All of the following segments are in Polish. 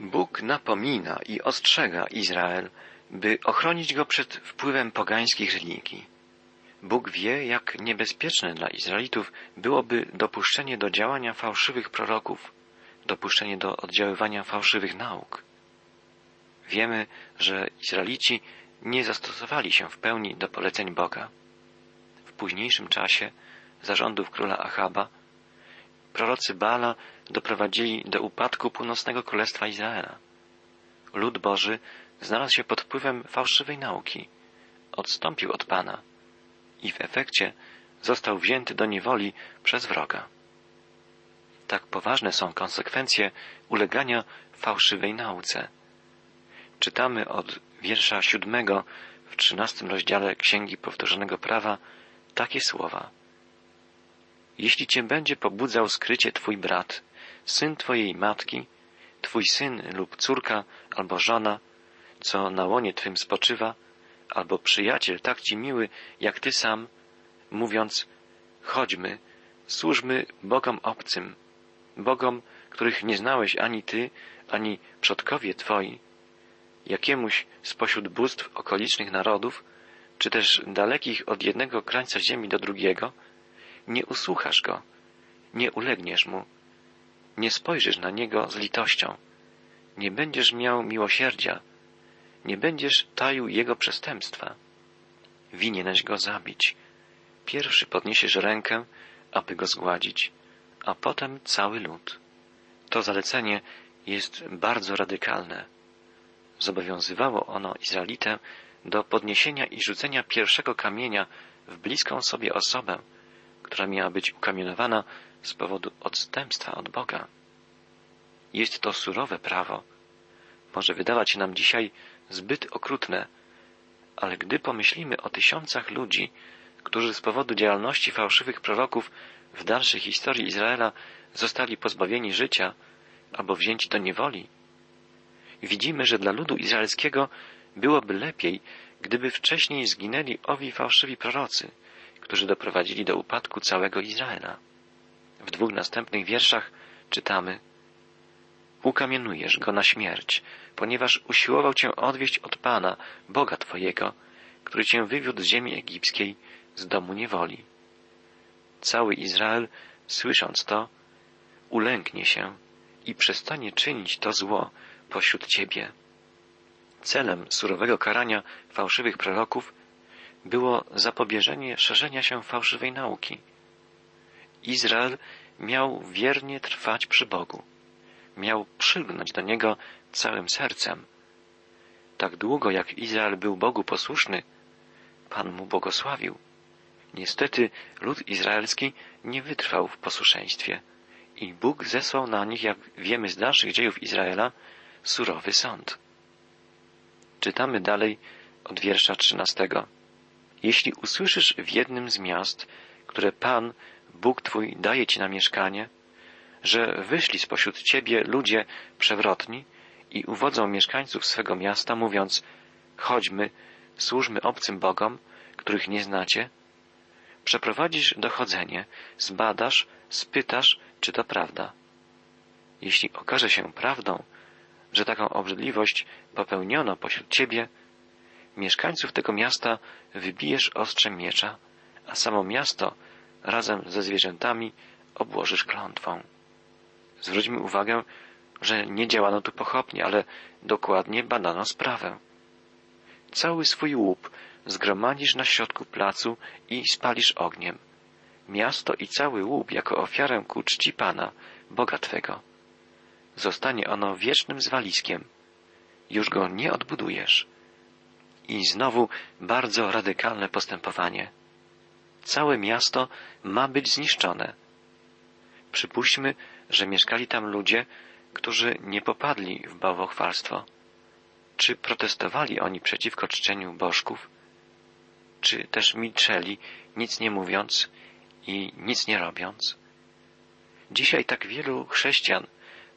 Bóg napomina i ostrzega Izrael, by ochronić go przed wpływem pogańskich religii. Bóg wie, jak niebezpieczne dla Izraelitów byłoby dopuszczenie do działania fałszywych proroków, dopuszczenie do oddziaływania fałszywych nauk. Wiemy, że Izraelici nie zastosowali się w pełni do poleceń Boga. W późniejszym czasie zarządów króla Achaba prorocy Bala doprowadzili do upadku północnego królestwa Izraela. Lud Boży znalazł się pod wpływem fałszywej nauki, odstąpił od Pana i w efekcie został wzięty do niewoli przez wroga. Tak poważne są konsekwencje ulegania fałszywej nauce. Czytamy od wiersza siódmego w trzynastym rozdziale Księgi Powtórzonego Prawa takie słowa. Jeśli cię będzie pobudzał skrycie twój brat, syn twojej matki, twój syn lub córka albo żona, co na łonie twym spoczywa, albo przyjaciel tak ci miły jak ty sam, mówiąc, chodźmy, służmy Bogom obcym, Bogom, których nie znałeś ani ty, ani przodkowie twoi, jakiemuś spośród bóstw okolicznych narodów, czy też dalekich od jednego krańca ziemi do drugiego, nie usłuchasz go, nie ulegniesz mu, nie spojrzysz na niego z litością, nie będziesz miał miłosierdzia, nie będziesz taił jego przestępstwa. Winieneś go zabić. Pierwszy podniesiesz rękę, aby go zgładzić, a potem cały lud. To zalecenie jest bardzo radykalne. Zobowiązywało ono Izraelitę do podniesienia i rzucenia pierwszego kamienia w bliską sobie osobę, która miała być ukamienowana z powodu odstępstwa od Boga. Jest to surowe prawo. Może wydawać się nam dzisiaj zbyt okrutne, ale gdy pomyślimy o tysiącach ludzi, którzy z powodu działalności fałszywych proroków w dalszej historii Izraela zostali pozbawieni życia albo wzięci do niewoli, widzimy, że dla ludu izraelskiego byłoby lepiej, gdyby wcześniej zginęli owi fałszywi prorocy, którzy doprowadzili do upadku całego Izraela. W dwóch następnych wierszach czytamy Ukamienujesz go na śmierć, ponieważ usiłował cię odwieść od Pana, Boga Twojego, który cię wywiódł z ziemi egipskiej, z domu niewoli. Cały Izrael, słysząc to, ulęknie się i przestanie czynić to zło pośród Ciebie. Celem surowego karania fałszywych proroków było zapobieżenie szerzenia się fałszywej nauki. Izrael miał wiernie trwać przy Bogu. Miał przylgnąć do Niego całym sercem. Tak długo jak Izrael był Bogu posłuszny, Pan mu błogosławił. Niestety lud izraelski nie wytrwał w posłuszeństwie i Bóg zesłał na nich, jak wiemy z dalszych dziejów Izraela, surowy sąd. Czytamy dalej od wiersza trzynastego. Jeśli usłyszysz w jednym z miast, które Pan, Bóg Twój, daje Ci na mieszkanie, że wyszli spośród Ciebie ludzie przewrotni i uwodzą mieszkańców swego miasta, mówiąc, chodźmy, służmy obcym Bogom, których nie znacie, przeprowadzisz dochodzenie, zbadasz, spytasz, czy to prawda. Jeśli okaże się prawdą, że taką obrzydliwość popełniono pośród Ciebie, mieszkańców tego miasta wybijesz ostrzem miecza, a samo miasto razem ze zwierzętami obłożysz klątwą. Zwróćmy uwagę, że nie działano tu pochopnie, ale dokładnie badano sprawę. Cały swój łup zgromadzisz na środku placu i spalisz ogniem. Miasto i cały łup jako ofiarę ku czci Pana, Boga Twego. Zostanie ono wiecznym zwaliskiem. Już go nie odbudujesz. I znowu bardzo radykalne postępowanie. Całe miasto ma być zniszczone. Przypuśćmy, że mieszkali tam ludzie, którzy nie popadli w bałwochwalstwo. Czy protestowali oni przeciwko czczeniu bożków? Czy też milczeli, nic nie mówiąc i nic nie robiąc? Dzisiaj tak wielu chrześcijan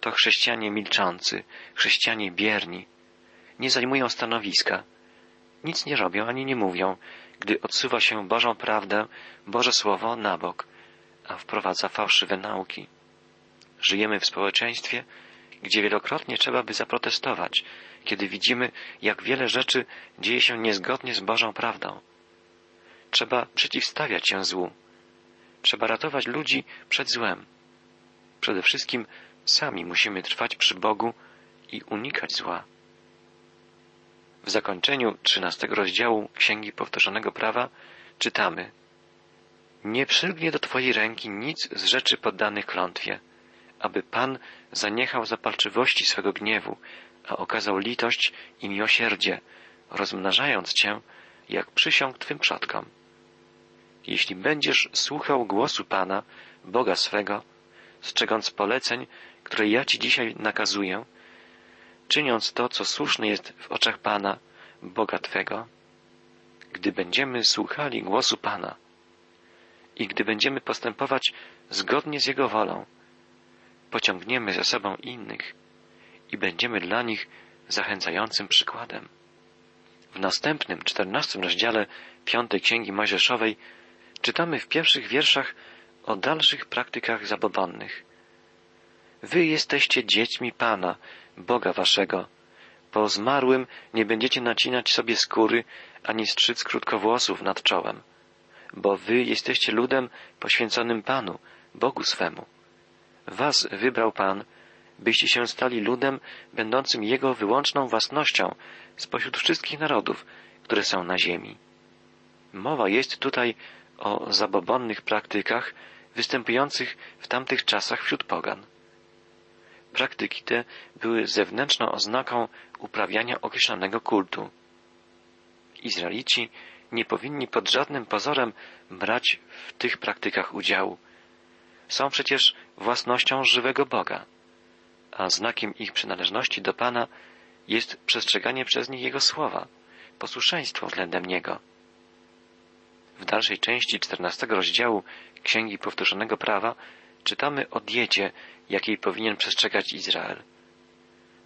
to chrześcijanie milczący, chrześcijanie bierni, nie zajmują stanowiska, nic nie robią ani nie mówią, gdy odsuwa się Bożą prawdę, Boże Słowo na bok, a wprowadza fałszywe nauki. Żyjemy w społeczeństwie, gdzie wielokrotnie trzeba by zaprotestować, kiedy widzimy, jak wiele rzeczy dzieje się niezgodnie z Bożą prawdą. Trzeba przeciwstawiać się złu. Trzeba ratować ludzi przed złem. Przede wszystkim sami musimy trwać przy Bogu i unikać zła. W zakończeniu trzynastego rozdziału Księgi Powtórzonego Prawa czytamy Nie przylgnie do Twojej ręki nic z rzeczy poddanych klątwie, aby Pan zaniechał zapalczywości swego gniewu, a okazał litość i miłosierdzie, rozmnażając Cię, jak przysiąg Twym przodkom. Jeśli będziesz słuchał głosu Pana, Boga swego, strzegąc poleceń, które ja Ci dzisiaj nakazuję, czyniąc to, co słuszne jest w oczach Pana, Boga Twego, gdy będziemy słuchali głosu Pana i gdy będziemy postępować zgodnie z Jego wolą, pociągniemy za sobą innych i będziemy dla nich zachęcającym przykładem. W następnym, czternastym rozdziale piątej Księgi Mojżeszowej czytamy w pierwszych wierszach o dalszych praktykach zabobonnych. Wy jesteście dziećmi Pana, Boga waszego. Po zmarłym nie będziecie nacinać sobie skóry, ani strzyc krótkowłosów nad czołem, bo wy jesteście ludem poświęconym Panu, Bogu swemu. Was wybrał Pan, byście się stali ludem będącym Jego wyłączną własnością spośród wszystkich narodów, które są na ziemi. Mowa jest tutaj o zabobonnych praktykach występujących w tamtych czasach wśród pogan. Praktyki te były zewnętrzną oznaką uprawiania określonego kultu. Izraelici nie powinni pod żadnym pozorem brać w tych praktykach udziału. Są przecież własnością żywego Boga, a znakiem ich przynależności do Pana jest przestrzeganie przez nich Jego słowa, posłuszeństwo względem Niego. W dalszej części czternastego rozdziału Księgi Powtórzonego Prawa czytamy o diecie, jakiej powinien przestrzegać Izrael.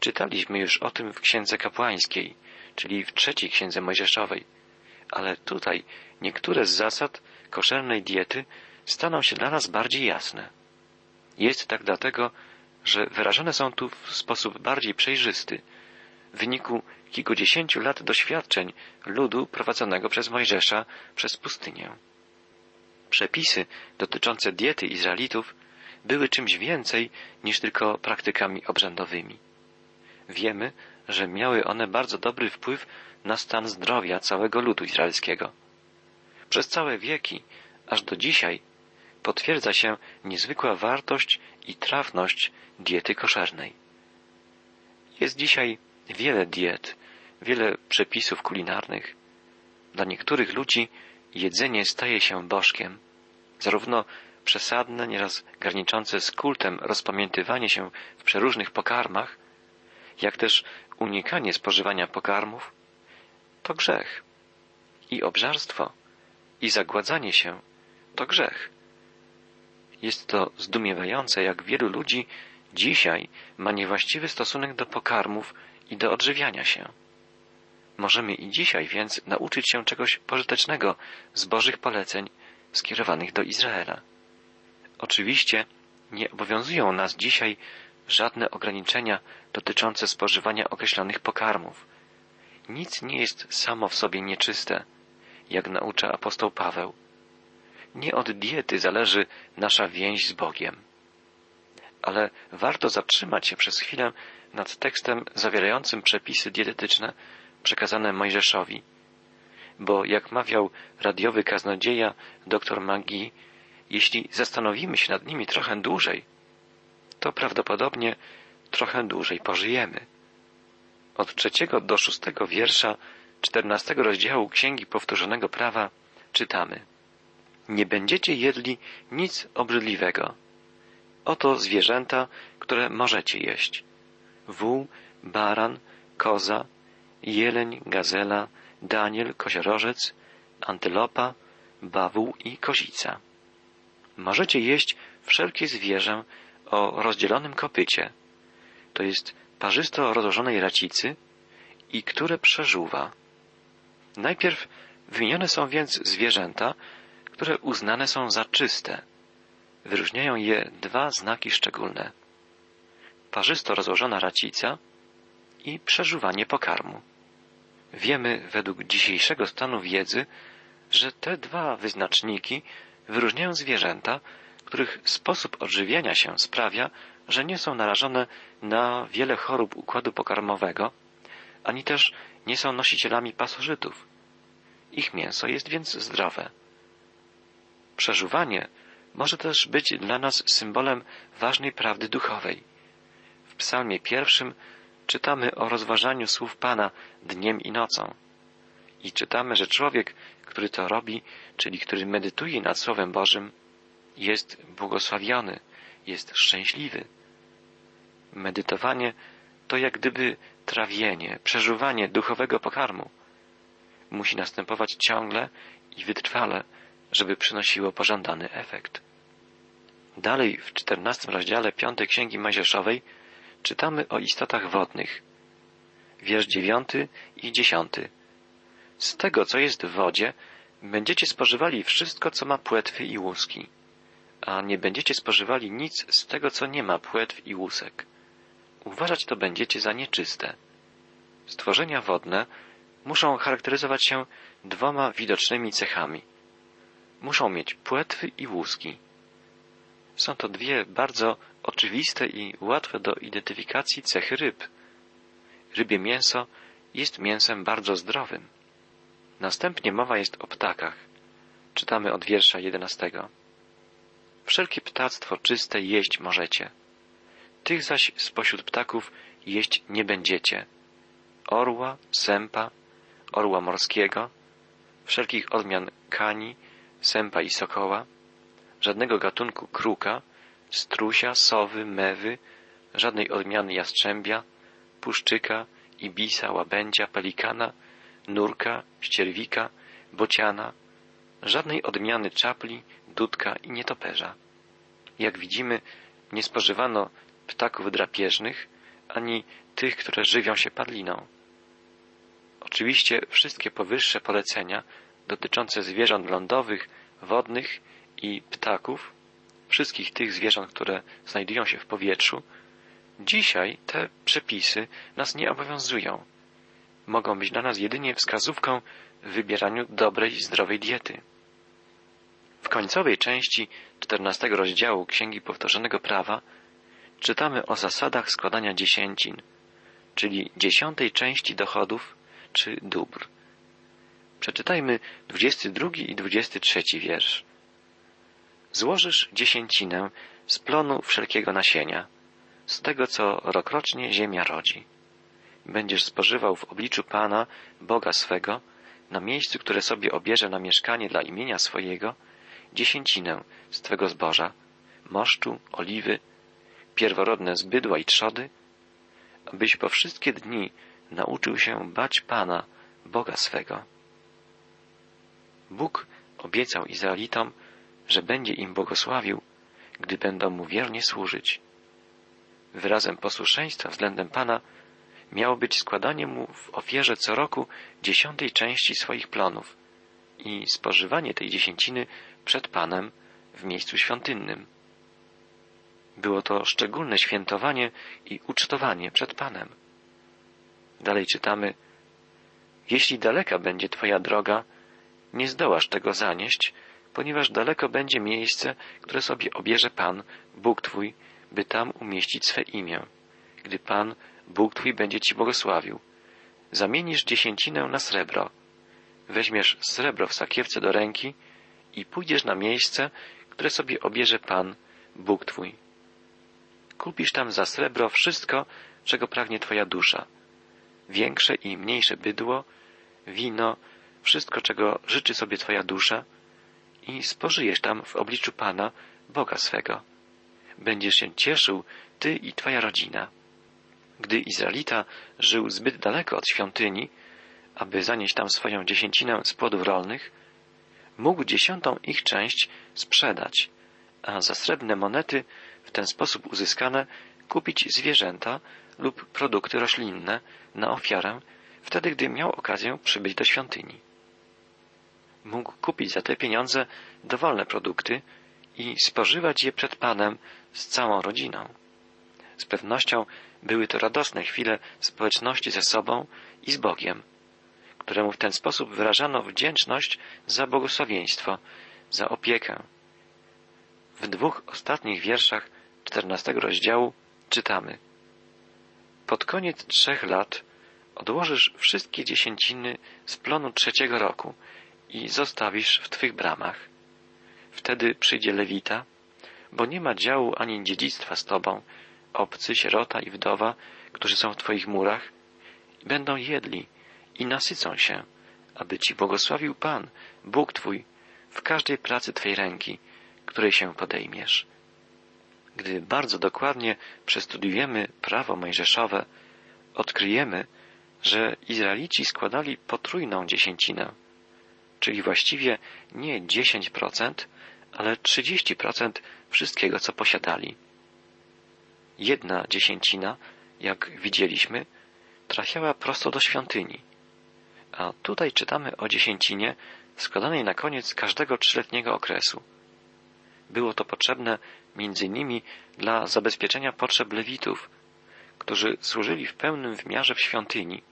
Czytaliśmy już o tym w Księdze Kapłańskiej, czyli w trzeciej Księdze Mojżeszowej, ale tutaj niektóre z zasad koszernej diety staną się dla nas bardziej jasne. Jest tak dlatego, że wyrażone są tu w sposób bardziej przejrzysty, w wyniku kilkudziesięciu lat doświadczeń ludu prowadzonego przez Mojżesza przez pustynię. Przepisy dotyczące diety Izraelitów były czymś więcej niż tylko praktykami obrzędowymi. Wiemy, że miały one bardzo dobry wpływ na stan zdrowia całego ludu izraelskiego. Przez całe wieki, aż do dzisiaj, potwierdza się niezwykła wartość i trafność diety koszernej. Jest dzisiaj wiele diet, wiele przepisów kulinarnych. Dla niektórych ludzi jedzenie staje się bożkiem. Zarówno przesadne, nieraz graniczące z kultem rozpamiętywanie się w przeróżnych pokarmach, jak też unikanie spożywania pokarmów, to grzech. I obżarstwo, i zagładzanie się to grzech. Jest to zdumiewające, jak wielu ludzi dzisiaj ma niewłaściwy stosunek do pokarmów i do odżywiania się. Możemy i dzisiaj więc nauczyć się czegoś pożytecznego z Bożych poleceń skierowanych do Izraela. Oczywiście nie obowiązują nas dzisiaj żadne ograniczenia dotyczące spożywania określonych pokarmów. Nic nie jest samo w sobie nieczyste, jak naucza apostoł Paweł. Nie od diety zależy nasza więź z Bogiem. Ale warto zatrzymać się przez chwilę nad tekstem zawierającym przepisy dietetyczne przekazane Mojżeszowi. Bo jak mawiał radiowy kaznodzieja dr Magii, jeśli zastanowimy się nad nimi trochę dłużej, to prawdopodobnie trochę dłużej pożyjemy. Od trzeciego do szóstego wiersza czternastego rozdziału Księgi Powtórzonego Prawa czytamy Nie będziecie jedli nic obrzydliwego. Oto zwierzęta, które możecie jeść. Wół, baran, koza, jeleń, gazela, daniel, koziorożec, antylopa, bawół i kozica. Możecie jeść wszelkie zwierzę o rozdzielonym kopycie, to jest parzysto rozłożonej racicy i które przeżuwa. Najpierw wymienione są więc zwierzęta, które uznane są za czyste. Wyróżniają je dwa znaki szczególne. parzysto rozłożona racica i przeżuwanie pokarmu. Wiemy według dzisiejszego stanu wiedzy, że te dwa wyznaczniki wyróżniają zwierzęta, których sposób odżywiania się sprawia, że nie są narażone na wiele chorób układu pokarmowego, ani też nie są nosicielami pasożytów. Ich mięso jest więc zdrowe. Przeżuwanie może też być dla nas symbolem ważnej prawdy duchowej. W psalmie pierwszym czytamy o rozważaniu słów Pana dniem i nocą. I czytamy, że człowiek, który to robi, czyli który medytuje nad Słowem Bożym, jest błogosławiony, jest szczęśliwy. Medytowanie to jak gdyby trawienie, przeżuwanie duchowego pokarmu. Musi następować ciągle i wytrwale, żeby przynosiło pożądany efekt. Dalej w czternastym rozdziale piątej Księgi Mojżeszowej czytamy o istotach wodnych. Wiersz dziewiąty i dziesiąty. Z tego, co jest w wodzie, będziecie spożywali wszystko, co ma płetwy i łuski, a nie będziecie spożywali nic z tego, co nie ma płetw i łusek. Uważać to będziecie za nieczyste. Stworzenia wodne muszą charakteryzować się dwoma widocznymi cechami. Muszą mieć płetwy i łuski. Są to dwie bardzo oczywiste i łatwe do identyfikacji cechy ryb. Rybie mięso jest mięsem bardzo zdrowym. Następnie mowa jest o ptakach. Czytamy od wiersza jedenastego. Wszelkie ptactwo czyste jeść możecie. Tych zaś spośród ptaków jeść nie będziecie. Orła, sępa, orła morskiego, wszelkich odmian kani, sępa i sokoła, żadnego gatunku kruka, strusia, sowy, mewy, żadnej odmiany jastrzębia, puszczyka, ibisa, łabędzia, pelikana, nurka, ścierwika, bociana, żadnej odmiany czapli, dudka i nietoperza. Jak widzimy, nie spożywano ptaków drapieżnych, ani tych, które żywią się padliną. Oczywiście wszystkie powyższe polecenia dotyczące zwierząt lądowych, wodnych i ptaków, wszystkich tych zwierząt, które znajdują się w powietrzu, dzisiaj te przepisy nas nie obowiązują. Mogą być dla nas jedynie wskazówką w wybieraniu dobrej, zdrowej diety. W końcowej części czternastego rozdziału Księgi Powtórzonego Prawa czytamy o zasadach składania dziesięcin, czyli dziesiątej części dochodów czy dóbr. Przeczytajmy dwudziesty drugi i dwudziesty trzeci wiersz. Złożysz dziesięcinę z plonu wszelkiego nasienia, z tego, co rokrocznie ziemia rodzi. Będziesz spożywał w obliczu Pana, Boga swego, na miejscu, które sobie obierze na mieszkanie dla imienia swojego, dziesięcinę z Twego zboża, moszczu, oliwy, pierworodne z bydła i trzody, abyś po wszystkie dni nauczył się bać Pana, Boga swego. Bóg obiecał Izraelitom, że będzie im błogosławił, gdy będą mu wiernie służyć. Wyrazem posłuszeństwa względem Pana miało być składanie mu w ofierze co roku dziesiątej części swoich plonów i spożywanie tej dziesięciny przed Panem w miejscu świątynnym. Było to szczególne świętowanie i ucztowanie przed Panem. Dalej czytamy, jeśli daleka będzie Twoja droga, nie zdołasz tego zanieść, ponieważ daleko będzie miejsce, które sobie obierze Pan, Bóg Twój, by tam umieścić swe imię. Gdy Pan, Bóg Twój będzie Ci błogosławił, zamienisz dziesięcinę na srebro, weźmiesz srebro w sakiewce do ręki i pójdziesz na miejsce, które sobie obierze Pan, Bóg Twój. Kupisz tam za srebro wszystko, czego pragnie Twoja dusza. Większe i mniejsze bydło, wino, wszystko, czego życzy sobie Twoja dusza i spożyjesz tam w obliczu Pana, Boga swego. Będziesz się cieszył, Ty i Twoja rodzina. Gdy Izraelita żył zbyt daleko od świątyni, aby zanieść tam swoją dziesięcinę z płodów rolnych, mógł dziesiątą ich część sprzedać, a za srebrne monety w ten sposób uzyskane kupić zwierzęta lub produkty roślinne na ofiarę, wtedy gdy miał okazję przybyć do świątyni. Mógł kupić za te pieniądze dowolne produkty i spożywać je przed Panem z całą rodziną. Z pewnością były to radosne chwile społeczności ze sobą i z Bogiem, któremu w ten sposób wyrażano wdzięczność za błogosławieństwo, za opiekę. W dwóch ostatnich wierszach czternastego rozdziału czytamy Pod koniec trzech lat odłożysz wszystkie dziesięciny z plonu trzeciego roku i zostawisz w Twych bramach. Wtedy przyjdzie Lewita, bo nie ma działu ani dziedzictwa z Tobą, obcy, sierota i wdowa, którzy są w Twoich murach, i będą jedli i nasycą się, aby Ci błogosławił Pan, Bóg Twój, w każdej pracy Twej ręki, której się podejmiesz. Gdy bardzo dokładnie przestudiujemy prawo mojżeszowe, odkryjemy, że Izraelici składali potrójną dziesięcinę, czyli właściwie nie 10%, ale 30% wszystkiego, co posiadali. Jedna dziesięcina, jak widzieliśmy, trafiała prosto do świątyni. A tutaj czytamy o dziesięcinie składanej na koniec każdego trzyletniego okresu. Było to potrzebne między innymi dla zabezpieczenia potrzeb lewitów, którzy służyli w pełnym wymiarze w świątyni,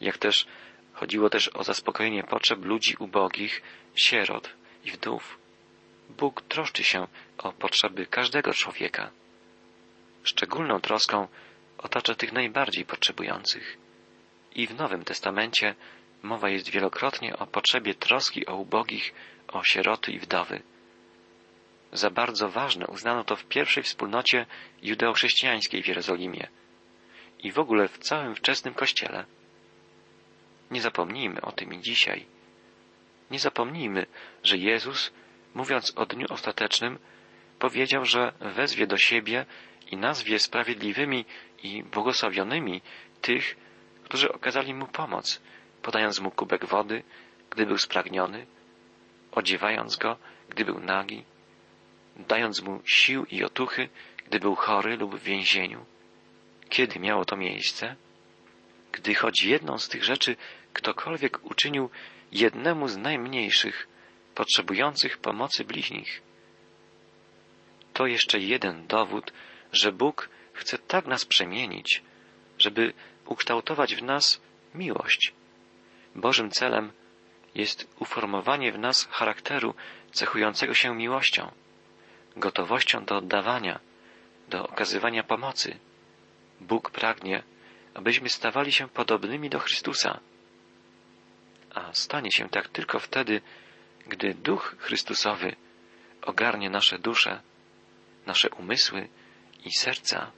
jak też chodziło też o zaspokojenie potrzeb ludzi ubogich, sierot i wdów. Bóg troszczy się o potrzeby każdego człowieka. Szczególną troską otacza tych najbardziej potrzebujących. I w Nowym Testamencie mowa jest wielokrotnie o potrzebie troski o ubogich, o sieroty i wdowy. Za bardzo ważne uznano to w pierwszej wspólnocie judeochrześcijańskiej w Jerozolimie i w ogóle w całym wczesnym Kościele. Nie zapomnijmy o tym i dzisiaj. Nie zapomnijmy, że Jezus, mówiąc o dniu ostatecznym, powiedział, że wezwie do siebie i nazwie sprawiedliwymi i błogosławionymi tych, którzy okazali mu pomoc, podając mu kubek wody, gdy był spragniony, odziewając go, gdy był nagi, dając mu sił i otuchy, gdy był chory lub w więzieniu. Kiedy miało to miejsce? Gdy choć jedną z tych rzeczy ktokolwiek uczynił jednemu z najmniejszych, potrzebujących pomocy bliźnich. To jeszcze jeden dowód, że Bóg chce tak nas przemienić, żeby ukształtować w nas miłość. Bożym celem jest uformowanie w nas charakteru cechującego się miłością, gotowością do oddawania, do okazywania pomocy. Bóg pragnie, abyśmy stawali się podobnymi do Chrystusa. A stanie się tak tylko wtedy, gdy Duch Chrystusowy ogarnie nasze dusze, nasze umysły i serca.